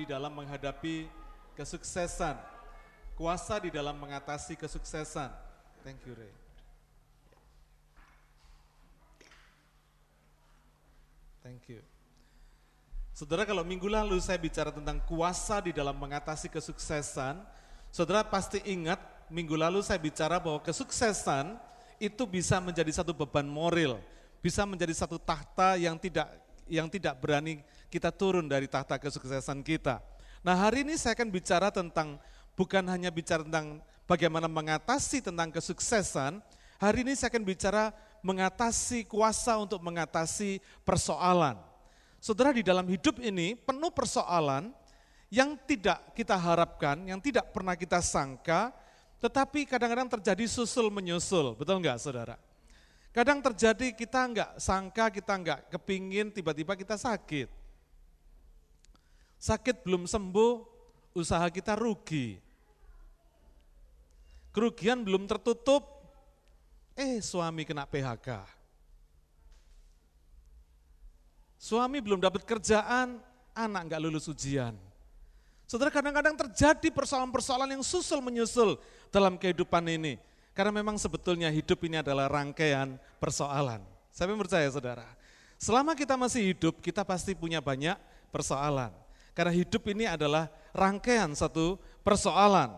di dalam menghadapi kesuksesan. Kuasa di dalam mengatasi kesuksesan. Thank you, Ray. Thank you. Saudara kalau minggu lalu saya bicara tentang kuasa di dalam mengatasi kesuksesan, saudara pasti ingat minggu lalu saya bicara bahwa kesuksesan itu bisa menjadi satu beban moral, bisa menjadi satu tahta yang tidak yang tidak berani kita turun dari tahta kesuksesan kita. Nah hari ini saya akan bicara tentang bukan hanya bicara tentang bagaimana mengatasi tentang kesuksesan, hari ini saya akan bicara mengatasi kuasa untuk mengatasi persoalan. Saudara di dalam hidup ini penuh persoalan yang tidak kita harapkan, yang tidak pernah kita sangka, tetapi kadang-kadang terjadi susul menyusul, betul enggak saudara? Kadang terjadi kita enggak sangka, kita enggak kepingin, tiba-tiba kita sakit. Sakit belum sembuh, usaha kita rugi. Kerugian belum tertutup, eh suami kena PHK Suami belum dapat kerjaan, anak nggak lulus ujian. Saudara kadang-kadang terjadi persoalan-persoalan yang susul menyusul dalam kehidupan ini. Karena memang sebetulnya hidup ini adalah rangkaian persoalan. Saya percaya saudara. Selama kita masih hidup, kita pasti punya banyak persoalan. Karena hidup ini adalah rangkaian satu persoalan.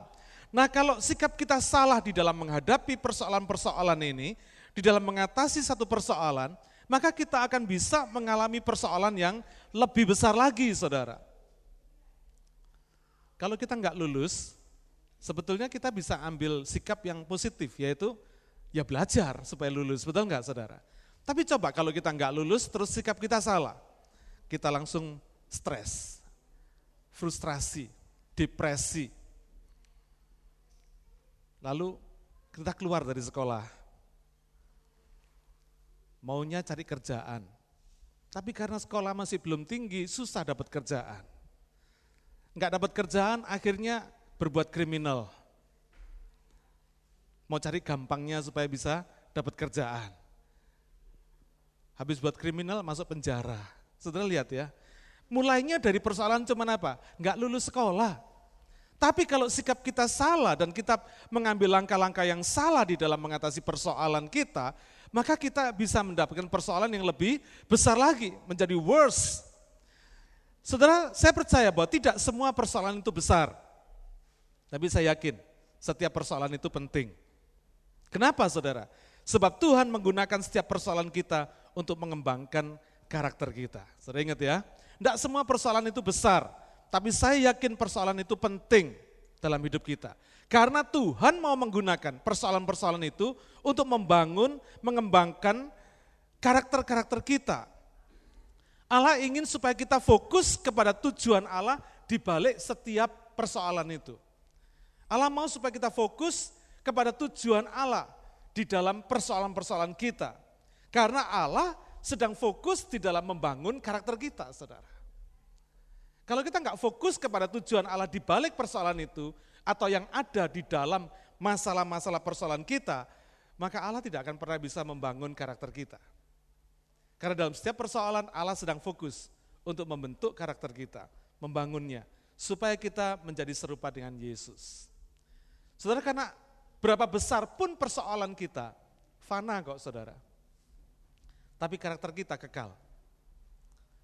Nah kalau sikap kita salah di dalam menghadapi persoalan-persoalan ini, di dalam mengatasi satu persoalan, maka kita akan bisa mengalami persoalan yang lebih besar lagi, saudara. Kalau kita nggak lulus, sebetulnya kita bisa ambil sikap yang positif, yaitu ya belajar supaya lulus, betul nggak saudara? Tapi coba kalau kita nggak lulus, terus sikap kita salah, kita langsung stres, frustrasi, depresi. Lalu kita keluar dari sekolah, maunya cari kerjaan. Tapi karena sekolah masih belum tinggi, susah dapat kerjaan. Enggak dapat kerjaan, akhirnya berbuat kriminal. Mau cari gampangnya supaya bisa dapat kerjaan. Habis buat kriminal, masuk penjara. Saudara lihat ya, mulainya dari persoalan cuman apa? Enggak lulus sekolah. Tapi kalau sikap kita salah dan kita mengambil langkah-langkah yang salah di dalam mengatasi persoalan kita, maka kita bisa mendapatkan persoalan yang lebih besar lagi, menjadi worse. Saudara, saya percaya bahwa tidak semua persoalan itu besar. Tapi saya yakin setiap persoalan itu penting. Kenapa saudara? Sebab Tuhan menggunakan setiap persoalan kita untuk mengembangkan karakter kita. Saudara ingat ya, tidak semua persoalan itu besar, tapi saya yakin persoalan itu penting dalam hidup kita. Karena Tuhan mau menggunakan persoalan-persoalan itu untuk membangun, mengembangkan karakter-karakter kita. Allah ingin supaya kita fokus kepada tujuan Allah di balik setiap persoalan itu. Allah mau supaya kita fokus kepada tujuan Allah di dalam persoalan-persoalan kita. Karena Allah sedang fokus di dalam membangun karakter kita, saudara. Kalau kita nggak fokus kepada tujuan Allah di balik persoalan itu, atau yang ada di dalam masalah-masalah persoalan kita, maka Allah tidak akan pernah bisa membangun karakter kita. Karena dalam setiap persoalan Allah sedang fokus untuk membentuk karakter kita, membangunnya, supaya kita menjadi serupa dengan Yesus. Saudara, karena berapa besar pun persoalan kita, fana kok saudara. Tapi karakter kita kekal.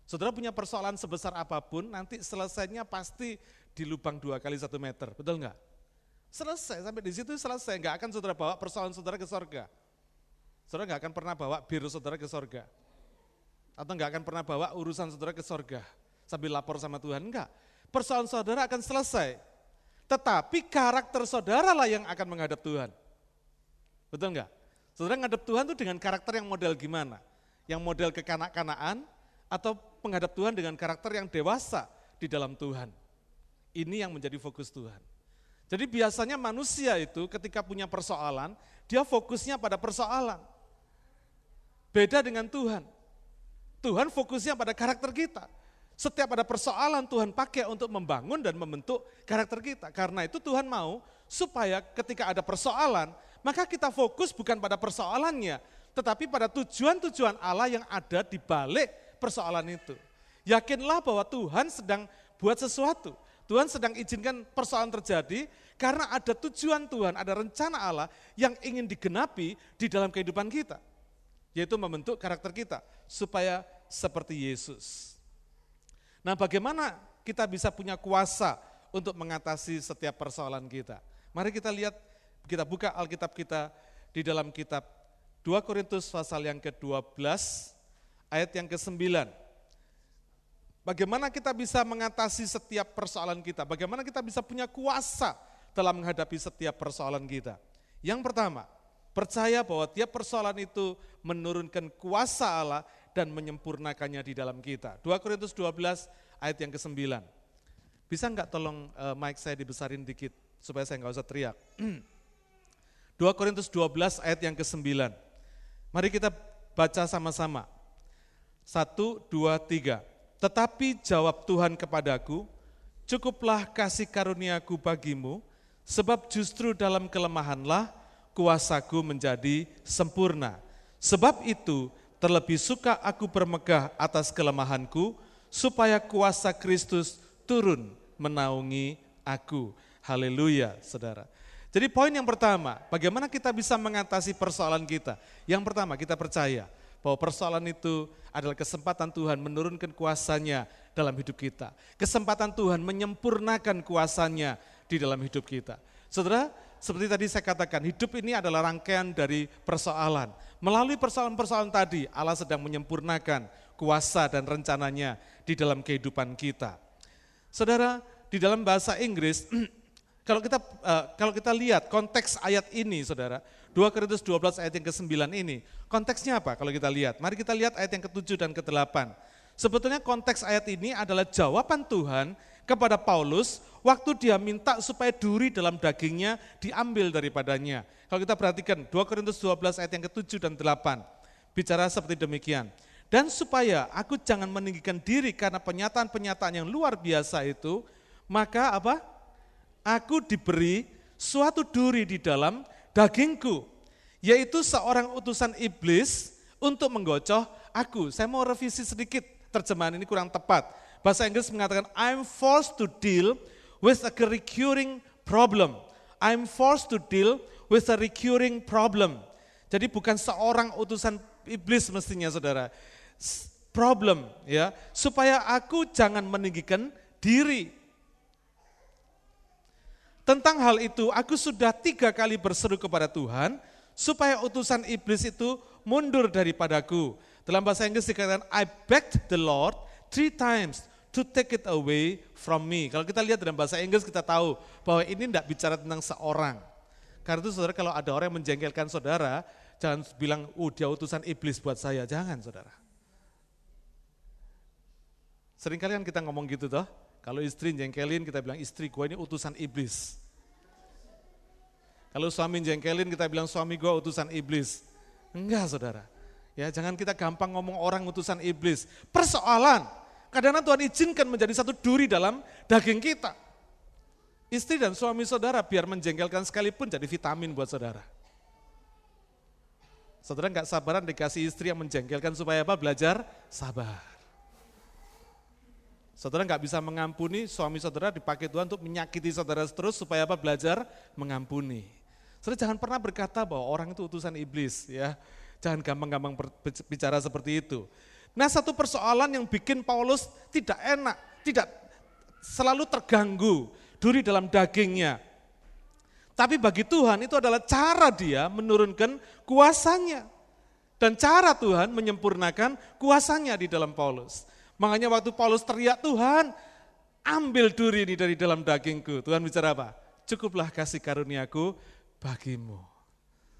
Saudara punya persoalan sebesar apa pun, nanti selesainya pasti di lubang dua kali satu meter, betul nggak? Selesai, sampai di situ selesai, nggak akan saudara bawa persoalan saudara ke sorga. Saudara nggak akan pernah bawa biru saudara ke sorga. Atau nggak akan pernah bawa urusan saudara ke sorga, sambil lapor sama Tuhan, enggak. Persoalan saudara akan selesai, tetapi karakter saudara lah yang akan menghadap Tuhan. Betul nggak? Saudara menghadap Tuhan itu dengan karakter yang model gimana? Yang model kekanak-kanaan atau menghadap Tuhan dengan karakter yang dewasa di dalam Tuhan. Ini yang menjadi fokus Tuhan. Jadi biasanya manusia itu ketika punya persoalan, dia fokusnya pada persoalan. Beda dengan Tuhan. Tuhan fokusnya pada karakter kita. Setiap ada persoalan Tuhan pakai untuk membangun dan membentuk karakter kita. Karena itu Tuhan mau supaya ketika ada persoalan, maka kita fokus bukan pada persoalannya, tetapi pada tujuan-tujuan Allah yang ada di balik persoalan itu. Yakinlah bahwa Tuhan sedang buat sesuatu. Tuhan sedang izinkan persoalan terjadi karena ada tujuan Tuhan, ada rencana Allah yang ingin digenapi di dalam kehidupan kita. Yaitu membentuk karakter kita supaya seperti Yesus. Nah bagaimana kita bisa punya kuasa untuk mengatasi setiap persoalan kita? Mari kita lihat, kita buka Alkitab kita di dalam kitab 2 Korintus pasal yang ke-12 ayat yang ke-9. Bagaimana kita bisa mengatasi setiap persoalan kita? Bagaimana kita bisa punya kuasa dalam menghadapi setiap persoalan kita? Yang pertama, percaya bahwa tiap persoalan itu menurunkan kuasa Allah dan menyempurnakannya di dalam kita. 2 Korintus 12 ayat yang ke-9. Bisa enggak tolong uh, mic saya dibesarin dikit supaya saya enggak usah teriak. 2 Korintus 12 ayat yang ke-9. Mari kita baca sama-sama. Satu, dua, tiga. Tetapi jawab Tuhan kepadaku, cukuplah kasih karuniaku bagimu, sebab justru dalam kelemahanlah kuasaku menjadi sempurna. Sebab itu terlebih suka aku bermegah atas kelemahanku, supaya kuasa Kristus turun menaungi aku. Haleluya, saudara. Jadi poin yang pertama, bagaimana kita bisa mengatasi persoalan kita? Yang pertama, kita percaya bahwa persoalan itu adalah kesempatan Tuhan menurunkan kuasanya dalam hidup kita. Kesempatan Tuhan menyempurnakan kuasanya di dalam hidup kita. Saudara, seperti tadi saya katakan, hidup ini adalah rangkaian dari persoalan. Melalui persoalan-persoalan tadi, Allah sedang menyempurnakan kuasa dan rencananya di dalam kehidupan kita. Saudara, di dalam bahasa Inggris, kalau kita eh, kalau kita lihat konteks ayat ini, saudara, 2 Korintus 12 ayat yang ke-9 ini, konteksnya apa kalau kita lihat? Mari kita lihat ayat yang ke-7 dan ke-8. Sebetulnya konteks ayat ini adalah jawaban Tuhan kepada Paulus waktu dia minta supaya duri dalam dagingnya diambil daripadanya. Kalau kita perhatikan 2 Korintus 12 ayat yang ke-7 dan 8, bicara seperti demikian. Dan supaya aku jangan meninggikan diri karena penyataan-penyataan yang luar biasa itu, maka apa? Aku diberi suatu duri di dalam dagingku, yaitu seorang utusan iblis untuk menggocoh aku. Saya mau revisi sedikit, terjemahan ini kurang tepat. Bahasa Inggris mengatakan, I'm forced to deal with a recurring problem. I'm forced to deal with a recurring problem. Jadi bukan seorang utusan iblis mestinya saudara. Problem ya, supaya aku jangan meninggikan diri. Tentang hal itu, aku sudah tiga kali berseru kepada Tuhan, supaya utusan iblis itu mundur daripadaku. Dalam bahasa Inggris dikatakan, I begged the Lord three times to take it away from me. Kalau kita lihat dalam bahasa Inggris kita tahu bahwa ini tidak bicara tentang seorang. Karena itu saudara kalau ada orang yang menjengkelkan saudara, jangan bilang, oh dia utusan iblis buat saya. Jangan saudara. Sering kali kan kita ngomong gitu toh, kalau istri jengkelin kita bilang istri gue ini utusan iblis. Kalau suami jengkelin kita bilang suami gue utusan iblis. Enggak saudara. Ya jangan kita gampang ngomong orang utusan iblis. Persoalan, kadang kadang Tuhan izinkan menjadi satu duri dalam daging kita. Istri dan suami saudara biar menjengkelkan sekalipun jadi vitamin buat saudara. Saudara nggak sabaran dikasih istri yang menjengkelkan supaya apa? Belajar sabar. Saudara nggak bisa mengampuni, suami saudara dipakai Tuhan untuk menyakiti saudara terus supaya apa? Belajar mengampuni. Saudara jangan pernah berkata bahwa orang itu utusan iblis ya. Jangan gampang-gampang bicara seperti itu. Nah satu persoalan yang bikin Paulus tidak enak, tidak selalu terganggu, duri dalam dagingnya. Tapi bagi Tuhan itu adalah cara dia menurunkan kuasanya. Dan cara Tuhan menyempurnakan kuasanya di dalam Paulus. Makanya waktu Paulus teriak, Tuhan ambil duri ini dari dalam dagingku. Tuhan bicara apa? Cukuplah kasih karuniaku bagimu.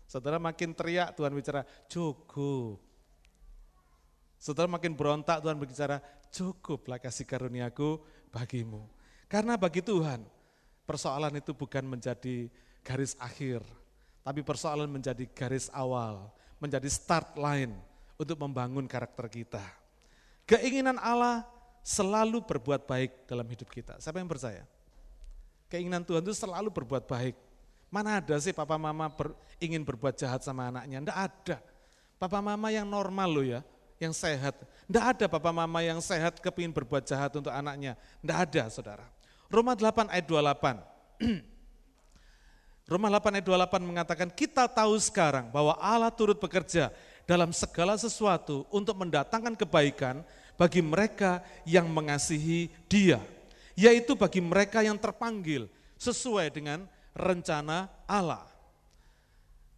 Saudara makin teriak, Tuhan bicara, cukup. Saudara makin berontak, Tuhan berbicara, cukuplah kasih karuniaku bagimu. Karena bagi Tuhan, persoalan itu bukan menjadi garis akhir, tapi persoalan menjadi garis awal, menjadi start line untuk membangun karakter kita. Keinginan Allah selalu berbuat baik dalam hidup kita. Siapa yang percaya? Keinginan Tuhan itu selalu berbuat baik. Mana ada sih papa mama ber, ingin berbuat jahat sama anaknya? Tidak ada. Papa mama yang normal loh ya, yang sehat. Tidak ada papa mama yang sehat kepingin berbuat jahat untuk anaknya. Tidak ada saudara. Roma 8 ayat 28. Roma 8 ayat 28 mengatakan kita tahu sekarang bahwa Allah turut bekerja dalam segala sesuatu untuk mendatangkan kebaikan bagi mereka yang mengasihi dia. Yaitu bagi mereka yang terpanggil sesuai dengan rencana Allah.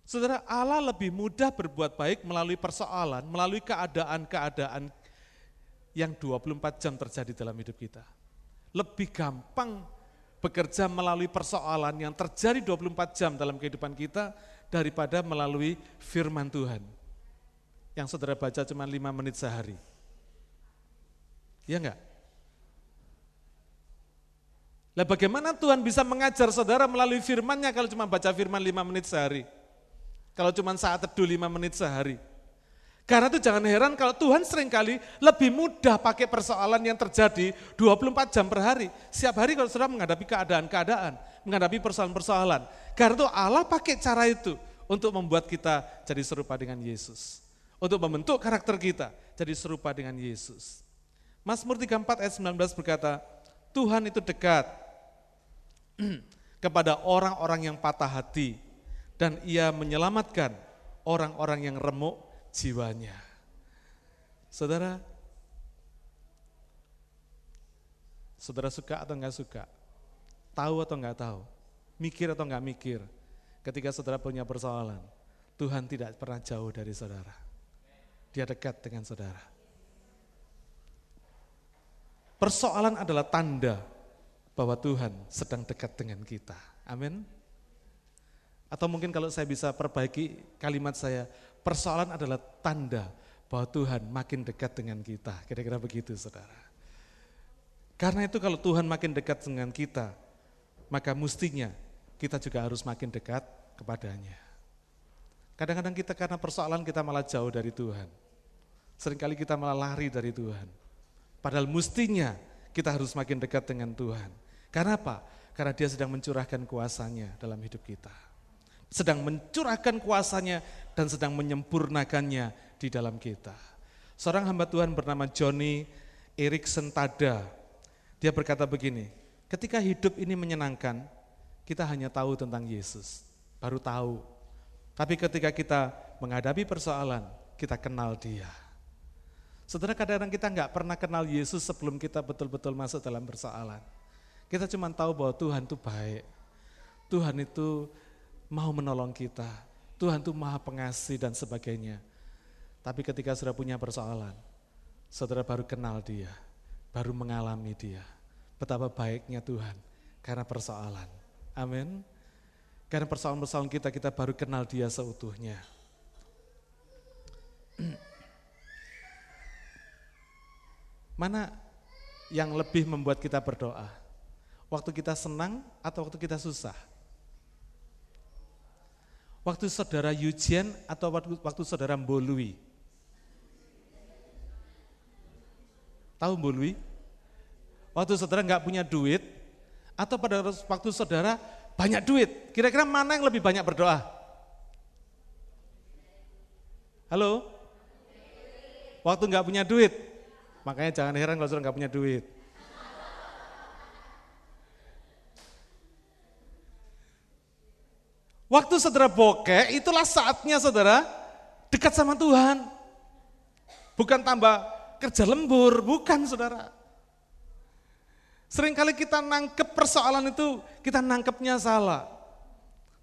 Saudara, Allah lebih mudah berbuat baik melalui persoalan, melalui keadaan-keadaan yang 24 jam terjadi dalam hidup kita. Lebih gampang bekerja melalui persoalan yang terjadi 24 jam dalam kehidupan kita daripada melalui firman Tuhan. Yang saudara baca cuma 5 menit sehari. Iya enggak? Lah bagaimana Tuhan bisa mengajar saudara melalui firmannya kalau cuma baca firman 5 menit sehari? Kalau cuma saat teduh lima menit sehari. Karena itu jangan heran kalau Tuhan sering kali lebih mudah pakai persoalan yang terjadi 24 jam per hari. Siap hari kalau saudara menghadapi keadaan-keadaan, menghadapi persoalan-persoalan. Karena itu Allah pakai cara itu untuk membuat kita jadi serupa dengan Yesus. Untuk membentuk karakter kita jadi serupa dengan Yesus. Mazmur 34 ayat 19 berkata, Tuhan itu dekat kepada orang-orang yang patah hati dan ia menyelamatkan orang-orang yang remuk jiwanya. Saudara, saudara suka atau enggak suka, tahu atau enggak tahu, mikir atau enggak mikir, ketika saudara punya persoalan, Tuhan tidak pernah jauh dari saudara. Dia dekat dengan saudara. Persoalan adalah tanda bahwa Tuhan sedang dekat dengan kita. Amin. Atau mungkin kalau saya bisa perbaiki kalimat saya, persoalan adalah tanda bahwa Tuhan makin dekat dengan kita. Kira-kira begitu saudara. Karena itu kalau Tuhan makin dekat dengan kita, maka mestinya kita juga harus makin dekat kepadanya. Kadang-kadang kita karena persoalan kita malah jauh dari Tuhan. Seringkali kita malah lari dari Tuhan. Padahal mestinya kita harus makin dekat dengan Tuhan. Karena apa? Karena dia sedang mencurahkan kuasanya dalam hidup kita sedang mencurahkan kuasanya dan sedang menyempurnakannya di dalam kita. Seorang hamba Tuhan bernama Johnny Erikson Tada, dia berkata begini, ketika hidup ini menyenangkan, kita hanya tahu tentang Yesus, baru tahu. Tapi ketika kita menghadapi persoalan, kita kenal dia. Saudara kadang-kadang kita nggak pernah kenal Yesus sebelum kita betul-betul masuk dalam persoalan. Kita cuma tahu bahwa Tuhan itu baik. Tuhan itu mau menolong kita. Tuhan itu maha pengasih dan sebagainya. Tapi ketika sudah punya persoalan, saudara baru kenal dia, baru mengalami dia. Betapa baiknya Tuhan karena persoalan. Amin. Karena persoalan-persoalan kita, kita baru kenal dia seutuhnya. Mana yang lebih membuat kita berdoa? Waktu kita senang atau waktu kita susah? Waktu saudara Yujian atau waktu, waktu saudara Mbolui? Tahu Mbolui? Waktu saudara nggak punya duit atau pada waktu saudara banyak duit? Kira-kira mana yang lebih banyak berdoa? Halo? Waktu nggak punya duit, makanya jangan heran kalau saudara nggak punya duit. Waktu saudara bokeh, itulah saatnya saudara dekat sama Tuhan. Bukan tambah kerja lembur, bukan saudara. Seringkali kita nangkep persoalan itu, kita nangkepnya salah.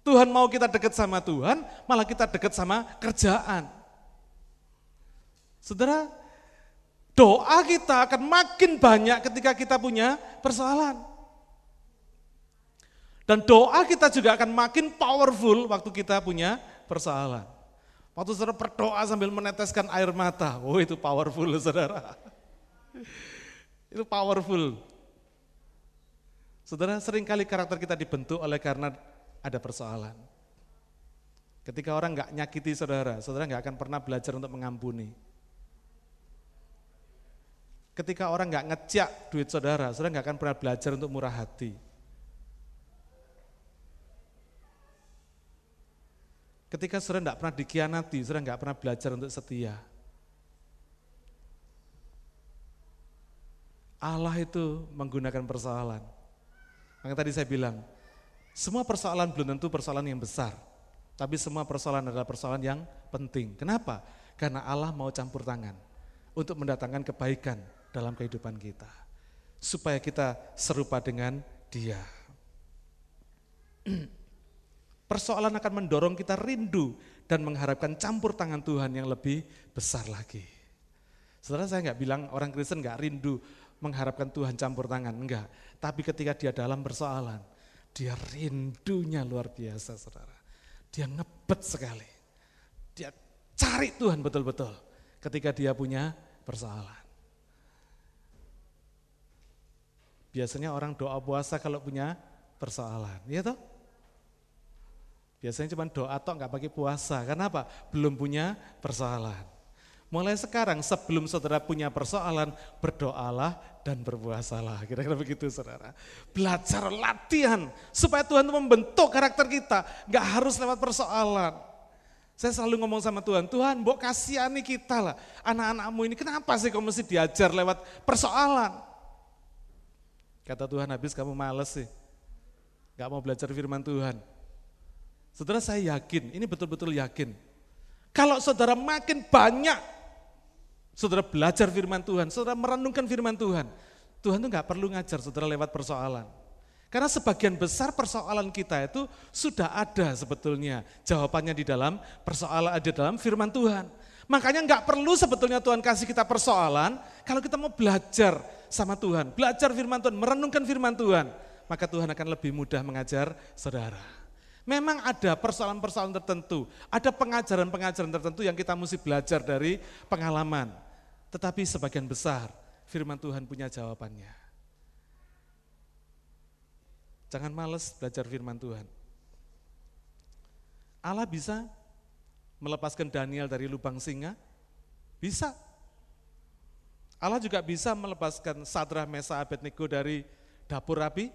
Tuhan mau kita dekat sama Tuhan, malah kita dekat sama kerjaan. Saudara, doa kita akan makin banyak ketika kita punya persoalan. Dan doa kita juga akan makin powerful waktu kita punya persoalan. Waktu saudara berdoa sambil meneteskan air mata, oh itu powerful saudara. itu powerful. Saudara, sering kali karakter kita dibentuk oleh karena ada persoalan. Ketika orang nggak nyakiti saudara, saudara nggak akan pernah belajar untuk mengampuni. Ketika orang nggak ngejak duit saudara, saudara nggak akan pernah belajar untuk murah hati. Ketika saudara tidak pernah dikhianati, saudara nggak pernah belajar untuk setia. Allah itu menggunakan persoalan. Maka tadi saya bilang, semua persoalan belum tentu persoalan yang besar. Tapi semua persoalan adalah persoalan yang penting. Kenapa? Karena Allah mau campur tangan untuk mendatangkan kebaikan dalam kehidupan kita. Supaya kita serupa dengan dia. Persoalan akan mendorong kita rindu dan mengharapkan campur tangan Tuhan yang lebih besar lagi. Saudara saya nggak bilang orang Kristen nggak rindu mengharapkan Tuhan campur tangan, enggak. Tapi ketika dia dalam persoalan, dia rindunya luar biasa saudara. Dia ngebet sekali. Dia cari Tuhan betul-betul ketika dia punya persoalan. Biasanya orang doa puasa kalau punya persoalan, ya toh? Biasanya cuma doa atau nggak pakai puasa, karena apa? Belum punya persoalan. Mulai sekarang sebelum saudara punya persoalan, berdoalah dan berpuasalah. Kira-kira begitu saudara. Belajar latihan supaya Tuhan membentuk karakter kita. Gak harus lewat persoalan. Saya selalu ngomong sama Tuhan, Tuhan mbok kasihani kita lah. Anak-anakmu ini kenapa sih kamu mesti diajar lewat persoalan? Kata Tuhan habis kamu males sih. Gak mau belajar firman Tuhan. Saudara saya yakin, ini betul-betul yakin. Kalau saudara makin banyak Saudara belajar firman Tuhan, saudara merenungkan firman Tuhan. Tuhan itu nggak perlu ngajar saudara lewat persoalan. Karena sebagian besar persoalan kita itu sudah ada sebetulnya jawabannya di dalam persoalan ada dalam firman Tuhan. Makanya nggak perlu sebetulnya Tuhan kasih kita persoalan kalau kita mau belajar sama Tuhan, belajar firman Tuhan, merenungkan firman Tuhan, maka Tuhan akan lebih mudah mengajar saudara. Memang ada persoalan-persoalan tertentu, ada pengajaran-pengajaran tertentu yang kita mesti belajar dari pengalaman. Tetapi sebagian besar firman Tuhan punya jawabannya. Jangan males belajar firman Tuhan. Allah bisa melepaskan Daniel dari lubang singa? Bisa. Allah juga bisa melepaskan Sadrah, Mesa, Abednego dari dapur api?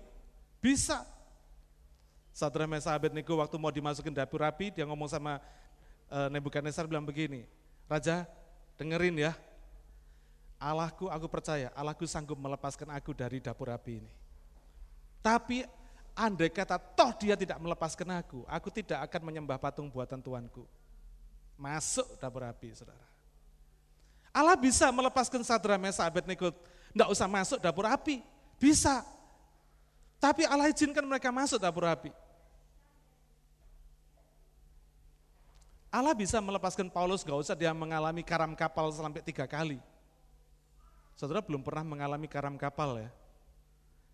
Bisa. Sadrah, Mesa, Abednego waktu mau dimasukin dapur api, dia ngomong sama uh, Nebukadnezar bilang begini, Raja dengerin ya, Allahku, aku percaya, Allahku sanggup melepaskan aku dari dapur api ini. Tapi andai kata toh dia tidak melepaskan aku, aku tidak akan menyembah patung buatan Tuanku. Masuk dapur api, saudara. Allah bisa melepaskan Sadra Mesa Abednego, tidak usah masuk dapur api. Bisa. Tapi Allah izinkan mereka masuk dapur api. Allah bisa melepaskan Paulus, gak usah dia mengalami karam kapal sampai tiga kali. Saudara belum pernah mengalami karam kapal ya.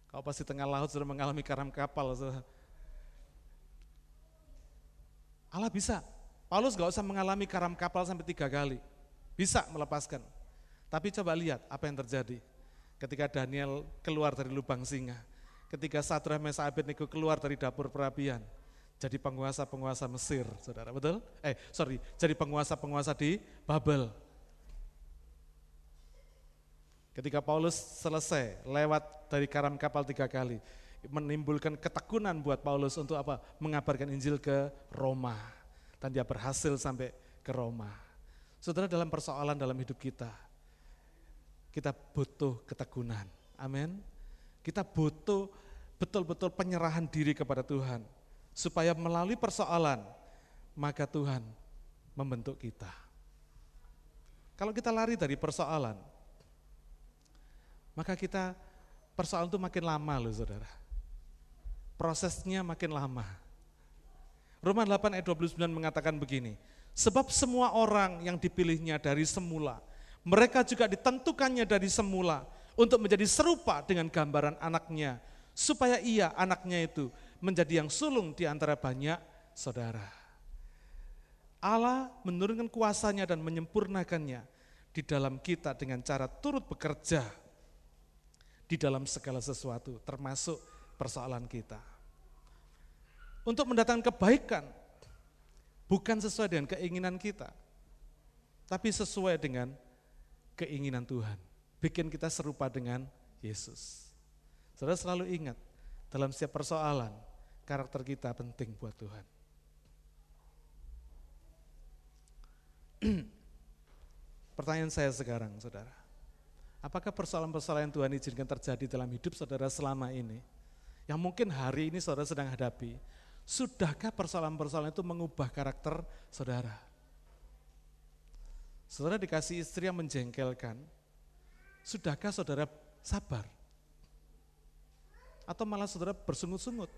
Kalau pasti tengah laut sudah mengalami karam kapal. Saudara. Allah bisa. Paulus gak usah mengalami karam kapal sampai tiga kali. Bisa melepaskan. Tapi coba lihat apa yang terjadi. Ketika Daniel keluar dari lubang singa. Ketika Sadra Mesa Abednego keluar dari dapur perapian. Jadi penguasa-penguasa Mesir, saudara, betul? Eh, sorry, jadi penguasa-penguasa di Babel. Ketika Paulus selesai lewat dari karam kapal tiga kali, menimbulkan ketekunan buat Paulus untuk apa? Mengabarkan Injil ke Roma. Dan dia berhasil sampai ke Roma. Saudara dalam persoalan dalam hidup kita, kita butuh ketekunan. Amin. Kita butuh betul-betul penyerahan diri kepada Tuhan. Supaya melalui persoalan, maka Tuhan membentuk kita. Kalau kita lari dari persoalan, maka kita persoalan itu makin lama loh saudara. Prosesnya makin lama. Roma 8 ayat 29 mengatakan begini, sebab semua orang yang dipilihnya dari semula, mereka juga ditentukannya dari semula untuk menjadi serupa dengan gambaran anaknya, supaya ia anaknya itu menjadi yang sulung di antara banyak saudara. Allah menurunkan kuasanya dan menyempurnakannya di dalam kita dengan cara turut bekerja di dalam segala sesuatu, termasuk persoalan kita. Untuk mendatangkan kebaikan, bukan sesuai dengan keinginan kita, tapi sesuai dengan keinginan Tuhan. Bikin kita serupa dengan Yesus. Saudara selalu ingat, dalam setiap persoalan, karakter kita penting buat Tuhan. Pertanyaan saya sekarang, saudara. Apakah persoalan-persoalan yang Tuhan izinkan terjadi dalam hidup saudara selama ini, yang mungkin hari ini saudara sedang hadapi, sudahkah persoalan-persoalan itu mengubah karakter saudara? Saudara dikasih istri yang menjengkelkan, sudahkah saudara sabar? Atau malah saudara bersungut-sungut?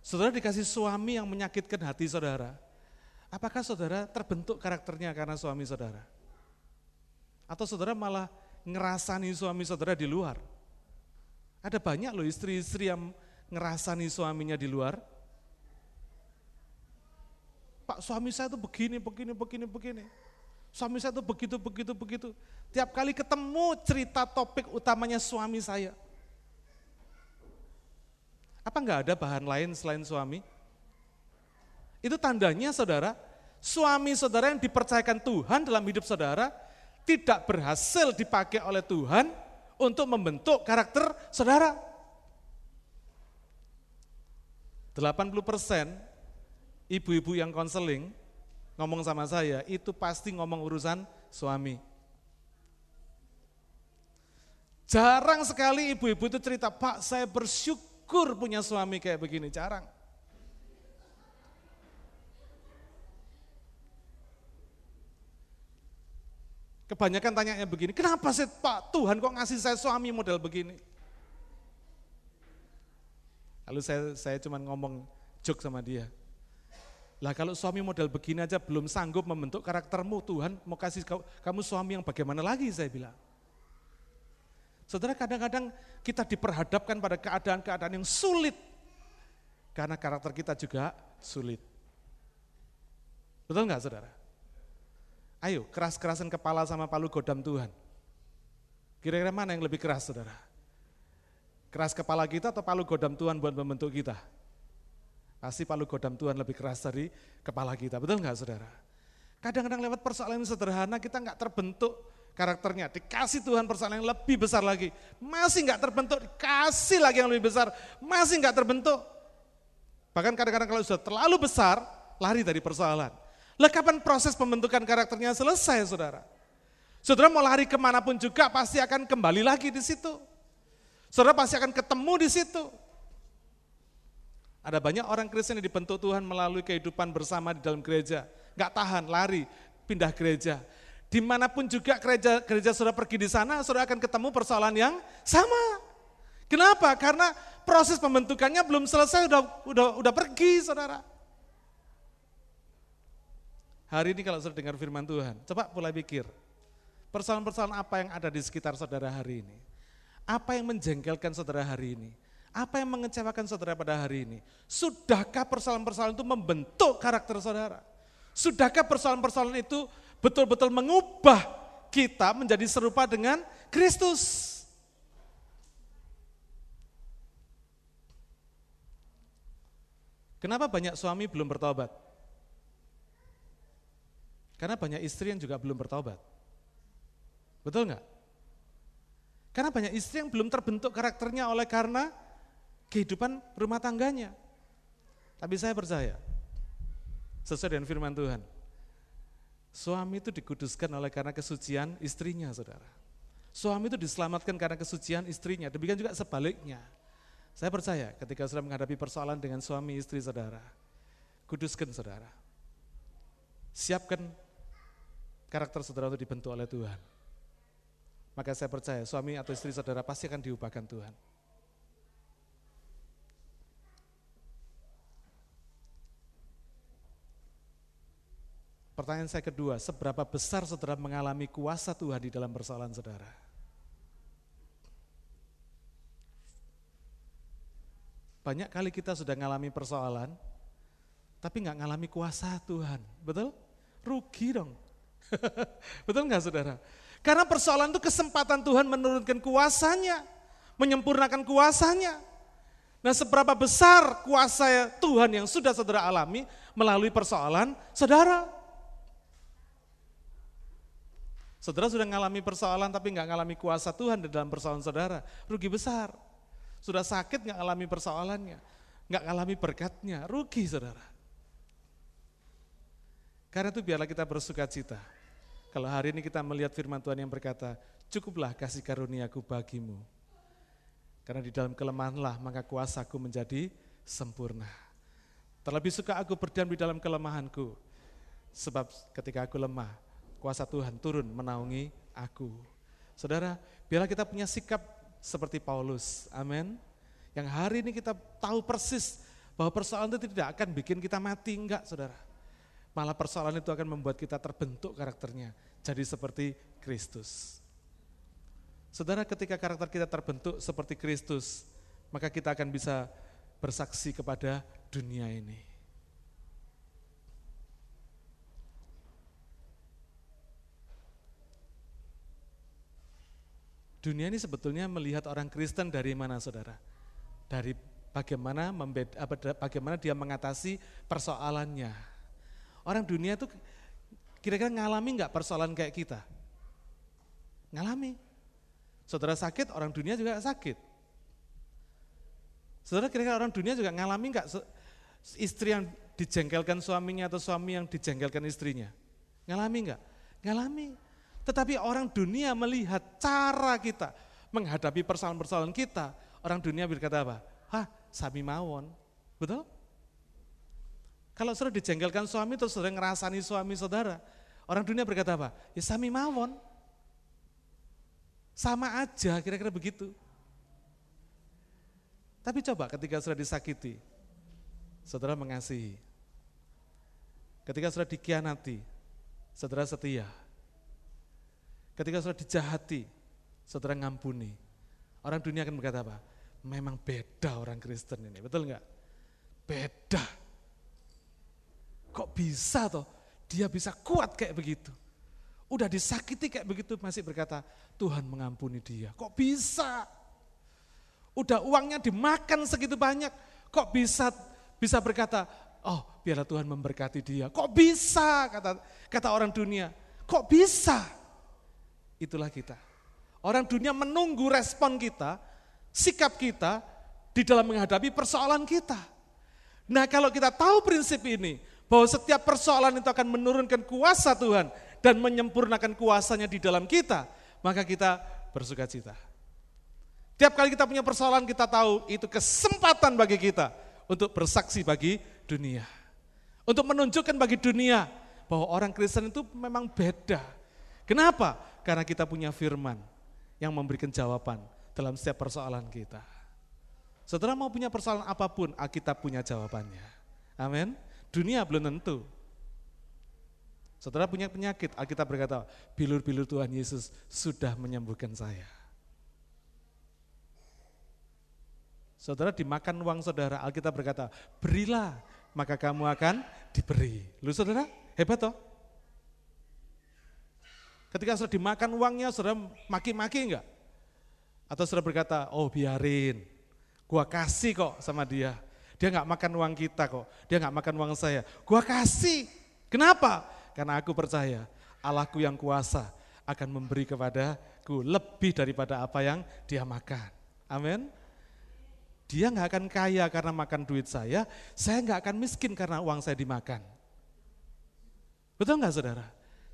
Saudara dikasih suami yang menyakitkan hati saudara, apakah saudara terbentuk karakternya karena suami saudara? Atau saudara malah ngerasani suami saudara di luar. Ada banyak loh istri-istri yang ngerasani suaminya di luar. Pak suami saya tuh begini, begini, begini, begini. Suami saya tuh begitu, begitu, begitu. Tiap kali ketemu cerita topik utamanya suami saya. Apa enggak ada bahan lain selain suami? Itu tandanya saudara, suami saudara yang dipercayakan Tuhan dalam hidup saudara, tidak berhasil dipakai oleh Tuhan untuk membentuk karakter saudara. 80 persen ibu-ibu yang konseling ngomong sama saya, itu pasti ngomong urusan suami. Jarang sekali ibu-ibu itu cerita, Pak saya bersyukur punya suami kayak begini, jarang. Kebanyakan tanyanya begini, kenapa sih Pak Tuhan kok ngasih saya suami model begini? Lalu saya saya cuma ngomong joke sama dia. Lah kalau suami model begini aja belum sanggup membentuk karaktermu, Tuhan mau kasih kamu suami yang bagaimana lagi saya bilang. Saudara kadang-kadang kita diperhadapkan pada keadaan-keadaan yang sulit. Karena karakter kita juga sulit. Betul nggak saudara? Ayo keras-kerasan kepala sama palu godam Tuhan. Kira-kira mana yang lebih keras saudara? Keras kepala kita atau palu godam Tuhan buat membentuk kita? Pasti palu godam Tuhan lebih keras dari kepala kita, betul nggak saudara? Kadang-kadang lewat persoalan yang sederhana kita nggak terbentuk karakternya. Dikasih Tuhan persoalan yang lebih besar lagi. Masih nggak terbentuk, dikasih lagi yang lebih besar. Masih nggak terbentuk. Bahkan kadang-kadang kalau sudah terlalu besar, lari dari persoalan. Lah kapan proses pembentukan karakternya selesai saudara? Saudara mau lari ke mana pun juga pasti akan kembali lagi di situ. Saudara pasti akan ketemu di situ. Ada banyak orang Kristen yang dibentuk Tuhan melalui kehidupan bersama di dalam gereja. Gak tahan, lari, pindah gereja. Di mana pun juga gereja, gereja saudara pergi di sana, saudara akan ketemu persoalan yang sama. Kenapa? Karena proses pembentukannya belum selesai, udah udah udah pergi saudara. Hari ini kalau sudah dengar firman Tuhan, coba mulai pikir. Persoalan-persoalan apa yang ada di sekitar saudara hari ini? Apa yang menjengkelkan saudara hari ini? Apa yang mengecewakan saudara pada hari ini? Sudahkah persoalan-persoalan itu membentuk karakter saudara? Sudahkah persoalan-persoalan itu betul-betul mengubah kita menjadi serupa dengan Kristus? Kenapa banyak suami belum bertobat? Karena banyak istri yang juga belum bertobat. Betul nggak? Karena banyak istri yang belum terbentuk karakternya oleh karena kehidupan rumah tangganya. Tapi saya percaya, sesuai dengan firman Tuhan, suami itu dikuduskan oleh karena kesucian istrinya, saudara. Suami itu diselamatkan karena kesucian istrinya, demikian juga sebaliknya. Saya percaya ketika saudara menghadapi persoalan dengan suami istri saudara, kuduskan saudara. Siapkan karakter saudara itu dibentuk oleh Tuhan. Maka saya percaya suami atau istri saudara pasti akan diubahkan Tuhan. Pertanyaan saya kedua, seberapa besar saudara mengalami kuasa Tuhan di dalam persoalan saudara? Banyak kali kita sudah mengalami persoalan, tapi nggak mengalami kuasa Tuhan, betul? Rugi dong. Betul nggak saudara? Karena persoalan itu kesempatan Tuhan menurunkan kuasanya, menyempurnakan kuasanya. Nah seberapa besar kuasa Tuhan yang sudah saudara alami melalui persoalan saudara. Saudara sudah mengalami persoalan tapi nggak mengalami kuasa Tuhan di dalam persoalan saudara, rugi besar. Sudah sakit nggak alami persoalannya, nggak alami berkatnya, rugi saudara. Karena itu biarlah kita bersuka cita. Kalau hari ini kita melihat firman Tuhan yang berkata, cukuplah kasih karuniaku bagimu. Karena di dalam kelemahanlah maka kuasaku menjadi sempurna. Terlebih suka aku berdiam di dalam kelemahanku. Sebab ketika aku lemah, kuasa Tuhan turun menaungi aku. Saudara, biarlah kita punya sikap seperti Paulus. Amin. Yang hari ini kita tahu persis bahwa persoalan itu tidak akan bikin kita mati, enggak saudara. Malah persoalan itu akan membuat kita terbentuk karakternya. Jadi seperti Kristus. Saudara ketika karakter kita terbentuk seperti Kristus, maka kita akan bisa bersaksi kepada dunia ini. Dunia ini sebetulnya melihat orang Kristen dari mana saudara? Dari bagaimana membeda, bagaimana dia mengatasi persoalannya. Orang dunia itu kira-kira ngalami nggak persoalan kayak kita? Ngalami. Saudara sakit, orang dunia juga sakit. Saudara kira-kira orang dunia juga ngalami nggak istri yang dijengkelkan suaminya atau suami yang dijengkelkan istrinya? Ngalami nggak? Ngalami. Tetapi orang dunia melihat cara kita menghadapi persoalan-persoalan kita. Orang dunia berkata apa? Hah, sami mawon. Betul? Kalau saudara dijengkelkan suami terus saudara ngerasani suami saudara. Orang dunia berkata apa? Ya sami mawon. Sama aja kira-kira begitu. Tapi coba ketika sudah disakiti, saudara mengasihi. Ketika sudah dikhianati, saudara setia. Ketika sudah dijahati, saudara ngampuni. Orang dunia akan berkata apa? Memang beda orang Kristen ini, betul enggak? Beda. Kok bisa toh dia bisa kuat kayak begitu? Udah disakiti kayak begitu masih berkata, Tuhan mengampuni dia. Kok bisa? Udah uangnya dimakan segitu banyak, kok bisa bisa berkata, oh biarlah Tuhan memberkati dia. Kok bisa kata kata orang dunia? Kok bisa? Itulah kita. Orang dunia menunggu respon kita, sikap kita di dalam menghadapi persoalan kita. Nah kalau kita tahu prinsip ini, bahwa setiap persoalan itu akan menurunkan kuasa Tuhan, dan menyempurnakan kuasanya di dalam kita, maka kita bersuka cita. Tiap kali kita punya persoalan kita tahu itu kesempatan bagi kita untuk bersaksi bagi dunia. Untuk menunjukkan bagi dunia bahwa orang Kristen itu memang beda. Kenapa? Karena kita punya firman yang memberikan jawaban dalam setiap persoalan kita. Saudara mau punya persoalan apa pun, Alkitab punya jawabannya. Amin. Dunia belum tentu. Saudara punya penyakit, Alkitab berkata, bilur-bilur Tuhan Yesus sudah menyembuhkan saya. Saudara dimakan uang saudara, Alkitab berkata, berilah, maka kamu akan diberi. Lu saudara, hebat toh? Ketika saudara dimakan uangnya, saudara maki-maki enggak? Atau saudara berkata, oh biarin, gua kasih kok sama dia. Dia enggak makan uang kita kok, dia enggak makan uang saya. Gua kasih, kenapa? Karena aku percaya Allahku yang kuasa akan memberi kepadaku lebih daripada apa yang dia makan. Amin. Dia nggak akan kaya karena makan duit saya, saya nggak akan miskin karena uang saya dimakan. Betul nggak saudara?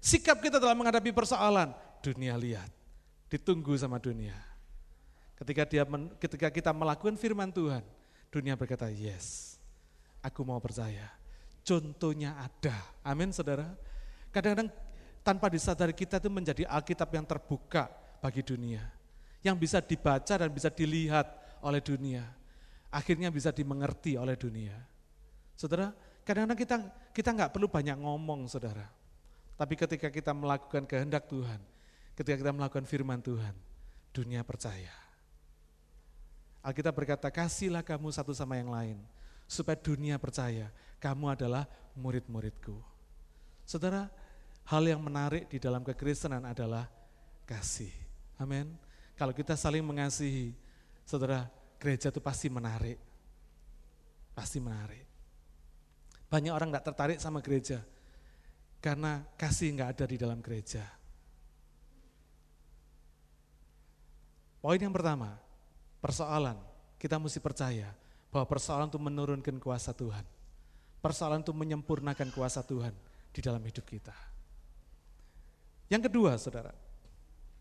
Sikap kita dalam menghadapi persoalan, dunia lihat, ditunggu sama dunia. Ketika dia ketika kita melakukan firman Tuhan, dunia berkata, yes, aku mau percaya. Contohnya ada, amin saudara. Kadang-kadang tanpa disadari kita itu menjadi Alkitab yang terbuka bagi dunia. Yang bisa dibaca dan bisa dilihat oleh dunia. Akhirnya bisa dimengerti oleh dunia. Saudara, kadang-kadang kita kita nggak perlu banyak ngomong, saudara. Tapi ketika kita melakukan kehendak Tuhan, ketika kita melakukan firman Tuhan, dunia percaya. Alkitab berkata, kasihlah kamu satu sama yang lain, supaya dunia percaya kamu adalah murid-muridku. Saudara, hal yang menarik di dalam kekristenan adalah kasih. Amin. Kalau kita saling mengasihi, saudara, gereja itu pasti menarik. Pasti menarik. Banyak orang tidak tertarik sama gereja, karena kasih nggak ada di dalam gereja. Poin yang pertama, persoalan, kita mesti percaya bahwa persoalan itu menurunkan kuasa Tuhan. Persoalan itu menyempurnakan kuasa Tuhan di dalam hidup kita. Yang kedua, saudara,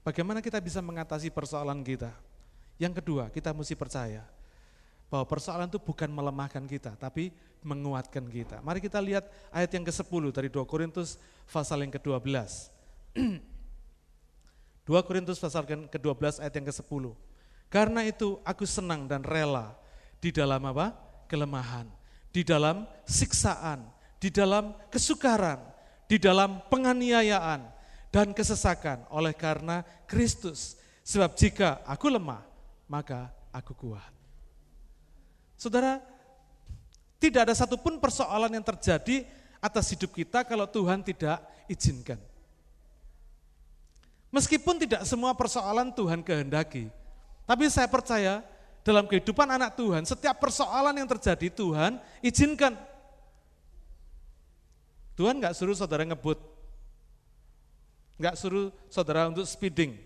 bagaimana kita bisa mengatasi persoalan kita? Yang kedua, kita mesti percaya bahwa persoalan itu bukan melemahkan kita, tapi menguatkan kita. Mari kita lihat ayat yang ke-10 dari 2 Korintus pasal yang ke-12. 2 Korintus pasal ke-12 ayat yang ke-10. Karena itu aku senang dan rela di dalam apa? Kelemahan, di dalam siksaan, di dalam kesukaran, di dalam penganiayaan dan kesesakan oleh karena Kristus. Sebab jika aku lemah, maka aku kuat. Saudara, tidak ada satupun persoalan yang terjadi atas hidup kita kalau Tuhan tidak izinkan. Meskipun tidak semua persoalan Tuhan kehendaki, tapi saya percaya dalam kehidupan anak Tuhan, setiap persoalan yang terjadi Tuhan izinkan. Tuhan nggak suruh saudara ngebut, nggak suruh saudara untuk speeding,